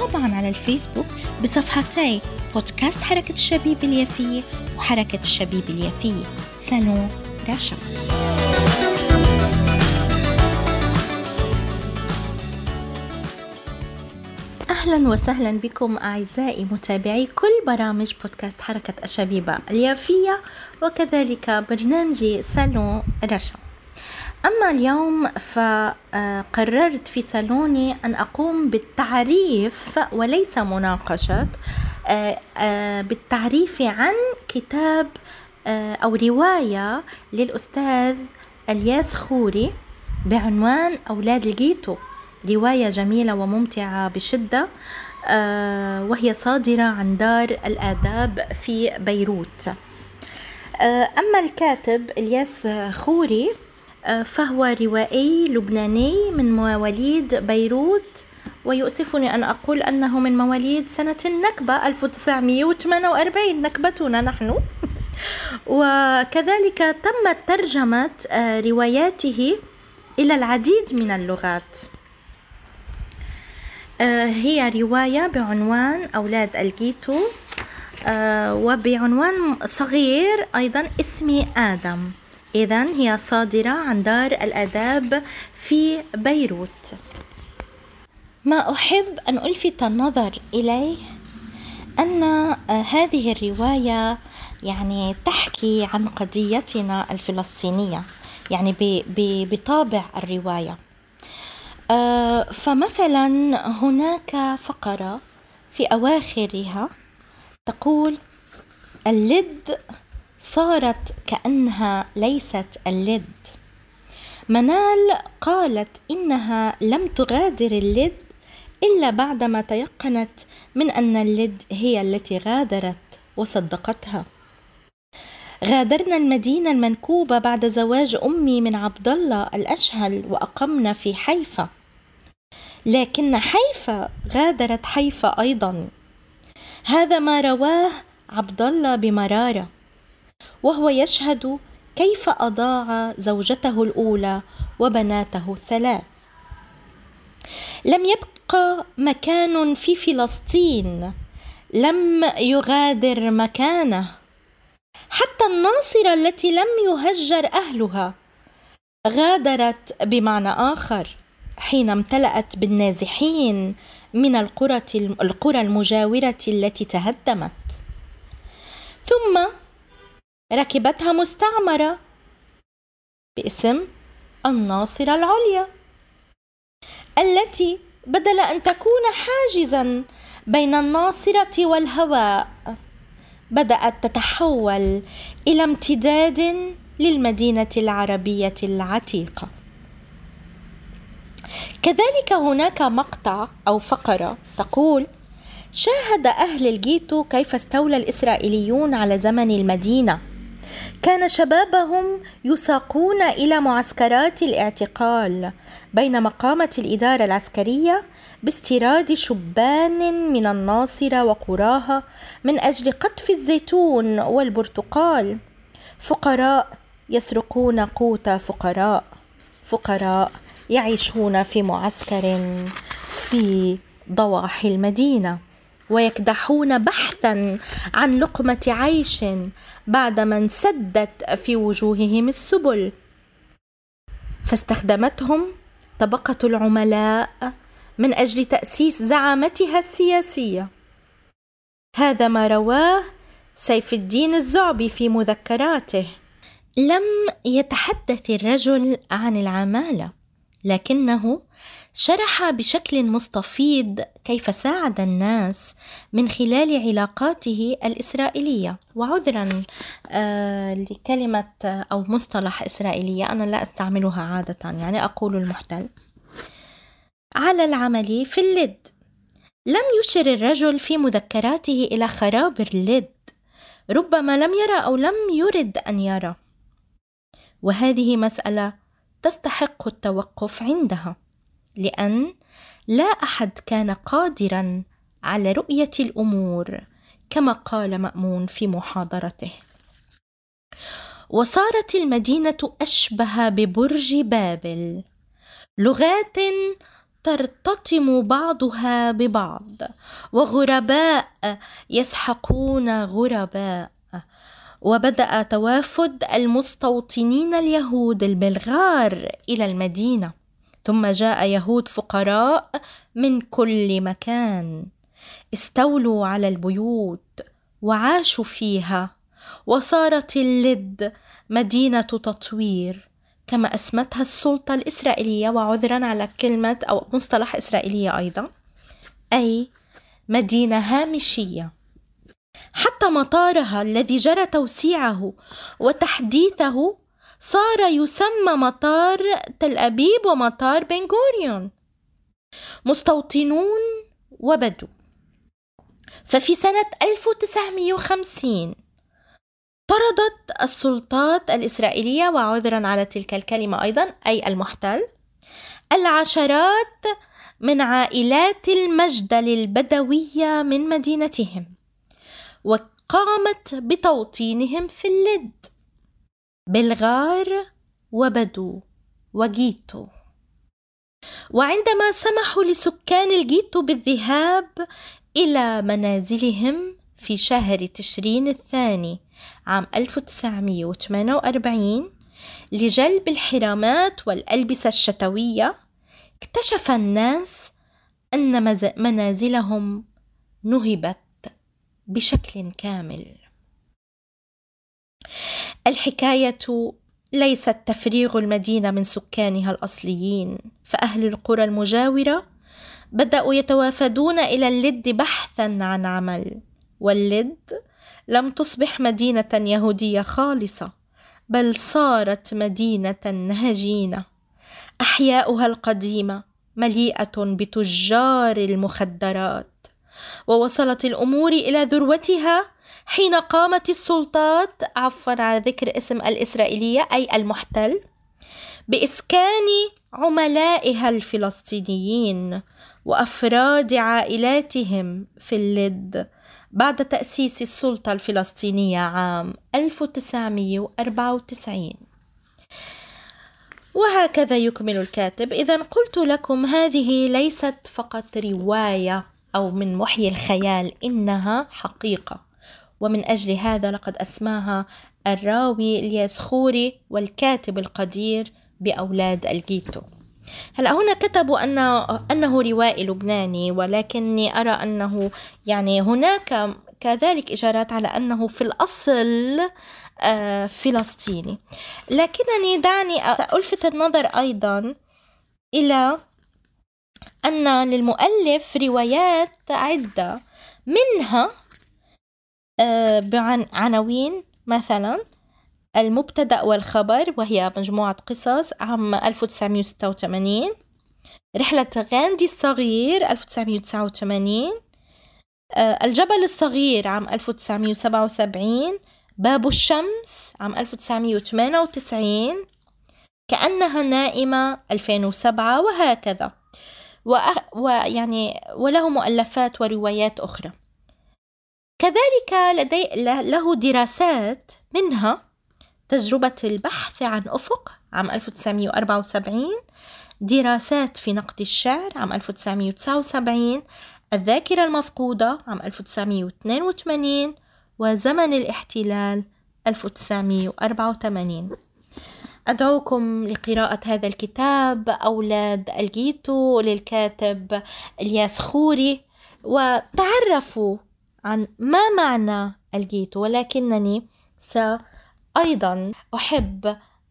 وطبعا على الفيسبوك بصفحتي بودكاست حركة الشبيب اليافية وحركة الشبيب اليافية. سالون رشا. أهلا وسهلا بكم أعزائي متابعي كل برامج بودكاست حركة الشبيبة اليافية وكذلك برنامجي سالون رشا. أما اليوم فقررت في صالوني أن أقوم بالتعريف وليس مناقشة آه، آه، بالتعريف عن كتاب آه، أو رواية للأستاذ الياس خوري بعنوان أولاد الجيتو. رواية جميلة وممتعة بشدة وهي صادرة عن دار الآداب في بيروت. أما الكاتب الياس خوري فهو روائي لبناني من مواليد بيروت ويؤسفني أن أقول أنه من مواليد سنة النكبة 1948 نكبتنا نحن. وكذلك تمت ترجمة آه، رواياته إلى العديد من اللغات. آه، هي رواية بعنوان أولاد الجيتو آه، وبعنوان صغير أيضا اسمي آدم. إذا هي صادرة عن دار الآداب في بيروت. ما أحب أن ألفت النظر إليه أن هذه الرواية يعني تحكي عن قضيتنا الفلسطينية يعني بطابع الرواية. آه، فمثلا هناك فقرة في أواخرها تقول اللد صارت كأنها ليست اللد. منال قالت إنها لم تغادر اللد إلا بعدما تيقنت من أن اللد هي التي غادرت وصدقتها. غادرنا المدينة المنكوبة بعد زواج أمي من عبد الله الأشهل وأقمنا في حيفا. لكن حيفا غادرت حيفا أيضا. هذا ما رواه عبد الله بمرارة. وهو يشهد كيف أضاع زوجته الأولى وبناته الثلاث. لم يبقى مكان في فلسطين لم يغادر مكانه. حتى الناصرة التي لم يهجر أهلها غادرت بمعنى آخر حين امتلأت بالنازحين من القرى القرى المجاورة التي تهدمت. ثم ركبتها مستعمرة باسم الناصرة العليا التي بدل أن تكون حاجزا بين الناصرة والهواء بدأت تتحول إلى امتداد للمدينة العربية العتيقة. كذلك هناك مقطع أو فقرة تقول شاهد أهل الجيتو كيف استولى الإسرائيليون على زمن المدينة كان شبابهم يساقون إلى معسكرات الاعتقال بينما قامت الإدارة العسكرية باستيراد شبان من الناصرة وقراها من أجل قطف الزيتون والبرتقال. فقراء يسرقون قوت فقراء فقراء يعيشون في معسكر في ضواحي المدينة. ويكدحون بحثا عن لقمة عيش بعدما انسدت في وجوههم السبل. فاستخدمتهم طبقة العملاء من أجل تأسيس زعامتها السياسية. هذا ما رواه سيف الدين الزعبي في مذكراته. لم يتحدث الرجل عن العمالة لكنه شرح بشكل مستفيض كيف ساعد الناس من خلال علاقاته الإسرائيلية. وعذرا آه لكلمة أو مصطلح إسرائيلية أنا لا أستعملها عادة يعني أقول المحتل. على العمل في اللد لم يشر الرجل في مذكراته إلى خراب اللد ربما لم يرى أو لم يرد أن يرى. وهذه مسألة تستحق التوقف عندها. لأن لا أحد كان قادرا على رؤية الأمور كما قال مأمون في محاضرته. وصارت المدينة أشبه ببرج بابل لغات ترتطم بعضها ببعض وغرباء يسحقون غرباء. وبدأ توافد المستوطنين اليهود البلغار إلى المدينة. ثم جاء يهود فقراء من كل مكان. استولوا على البيوت وعاشوا فيها وصارت اللد مدينة تطوير كما أسمتها السلطة الإسرائيلية وعذرا على كلمة أو مصطلح إسرائيلية أيضا أي مدينة هامشية. حتى مطارها الذي جرى توسيعه وتحديثه صار يسمى مطار تل أبيب ومطار بن غوريون. مستوطنون وبدو. ففي سنة 1950 طردت السلطات الإسرائيلية وعذرا على تلك الكلمة أيضا أي المحتل العشرات من عائلات المجدل البدوية من مدينتهم وقامت بتوطينهم في اللد. بالغار وبدو وجيتو. وعندما سمحوا لسكان الجيتو بالذهاب إلى منازلهم في شهر تشرين الثاني عام 1948 لجلب الحرامات والألبسة الشتوية اكتشف الناس أن منازلهم نهبت بشكل كامل. الحكاية ليست تفريغ المدينة من سكانها الأصليين فأهل القرى المجاورة بدأوا يتوافدون إلى اللد بحثا عن عمل واللد لم تصبح مدينة يهودية خالصة بل صارت مدينة هجينة. أحياؤها القديمة مليئة بتجار المخدرات ووصلت الأمور إلى ذروتها حين قامت السلطات عفوا على ذكر اسم الإسرائيلية أي المحتل بإسكان عملائها الفلسطينيين وأفراد عائلاتهم في اللد بعد تأسيس السلطة الفلسطينية عام 1994 وهكذا يكمل الكاتب. اذا قلت لكم هذه ليست فقط رواية أو من وحي الخيال إنها حقيقة. ومن أجل هذا لقد أسماها الراوي الياس خوري والكاتب القدير بأولاد الجيتو. هلأ هنا كتبوا أن أنه روائي لبناني ولكني أرى أنه يعني هناك كذلك إشارات على أنه في الأصل آه، فلسطيني. لكنني دعني ألفت النظر أيضا إلى أن للمؤلف روايات عدة منها آه، بعناوين مثلا المبتدأ والخبر وهي مجموعة قصص عام 1986 رحلة غاندي الصغير 1989 آه، الجبل الصغير عام 1977 باب الشمس عام 1998 كأنها نائمة 2007 وهكذا. ويعني وله مؤلفات وروايات أخرى. كذلك لدي له دراسات منها تجربة البحث عن أفق عام 1974 دراسات في نقد الشعر عام 1979 الذاكرة المفقودة عام 1982 وزمن الاحتلال 1984 أدعوكم لقراءة هذا الكتاب أولاد الجيتو للكاتب إلياس خوري وتعرفوا عن ما معنى الجيتو ولكنني سأيضا أحب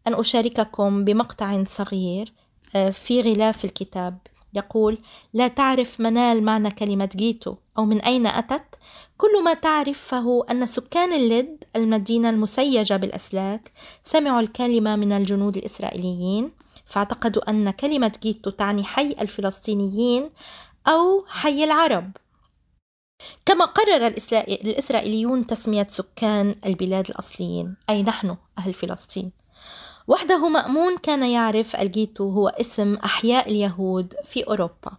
أن أشارككم بمقطع صغير آه، في غلاف الكتاب. يقول لا تعرف منال معنى كلمة جيتو أو من أين أتت؟ كل ما تعرفه هو أن سكان اللد المدينة المسيجة بالأسلاك سمعوا الكلمة من الجنود الإسرائيليين فاعتقدوا أن كلمة جيتو تعني حي الفلسطينيين أو حي العرب. كما قرر الإسرائيليون تسمية سكان البلاد الأصليين أي نحن أهل فلسطين. وحده مأمون كان يعرف الجيتو هو اسم أحياء اليهود في أوروبا.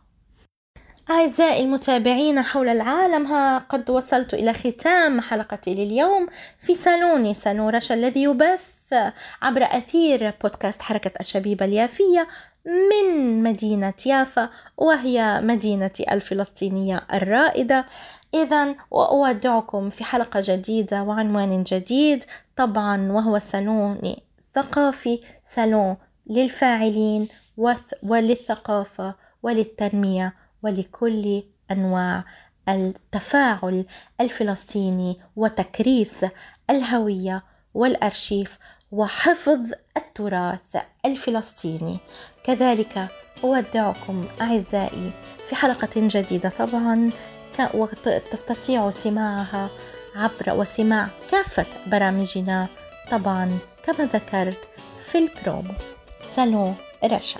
أعزائي المتابعين حول العالم ها قد وصلت إلى ختام حلقتي لليوم في صالوني صالون رشا الذي يبث عبر أثير بودكاست حركة الشبيبة اليافية. من مدينة يافا وهي مدينتي الفلسطينية الرائدة. إذا وأودعكم في حلقة جديدة وعنوان جديد طبعا وهو صالون ثقافي صالون للفاعلين وللثقافة وللتنمية ولكل أنواع التفاعل الفلسطيني وتكريس الهوية والأرشيف وحفظ التراث الفلسطيني. كذلك أودعكم أعزائي في حلقة جديدة طبعا وتستطيعوا سماعها عبر وسماع كافة برامجنا طبعا كما ذكرت في البرومو. سالون رشا.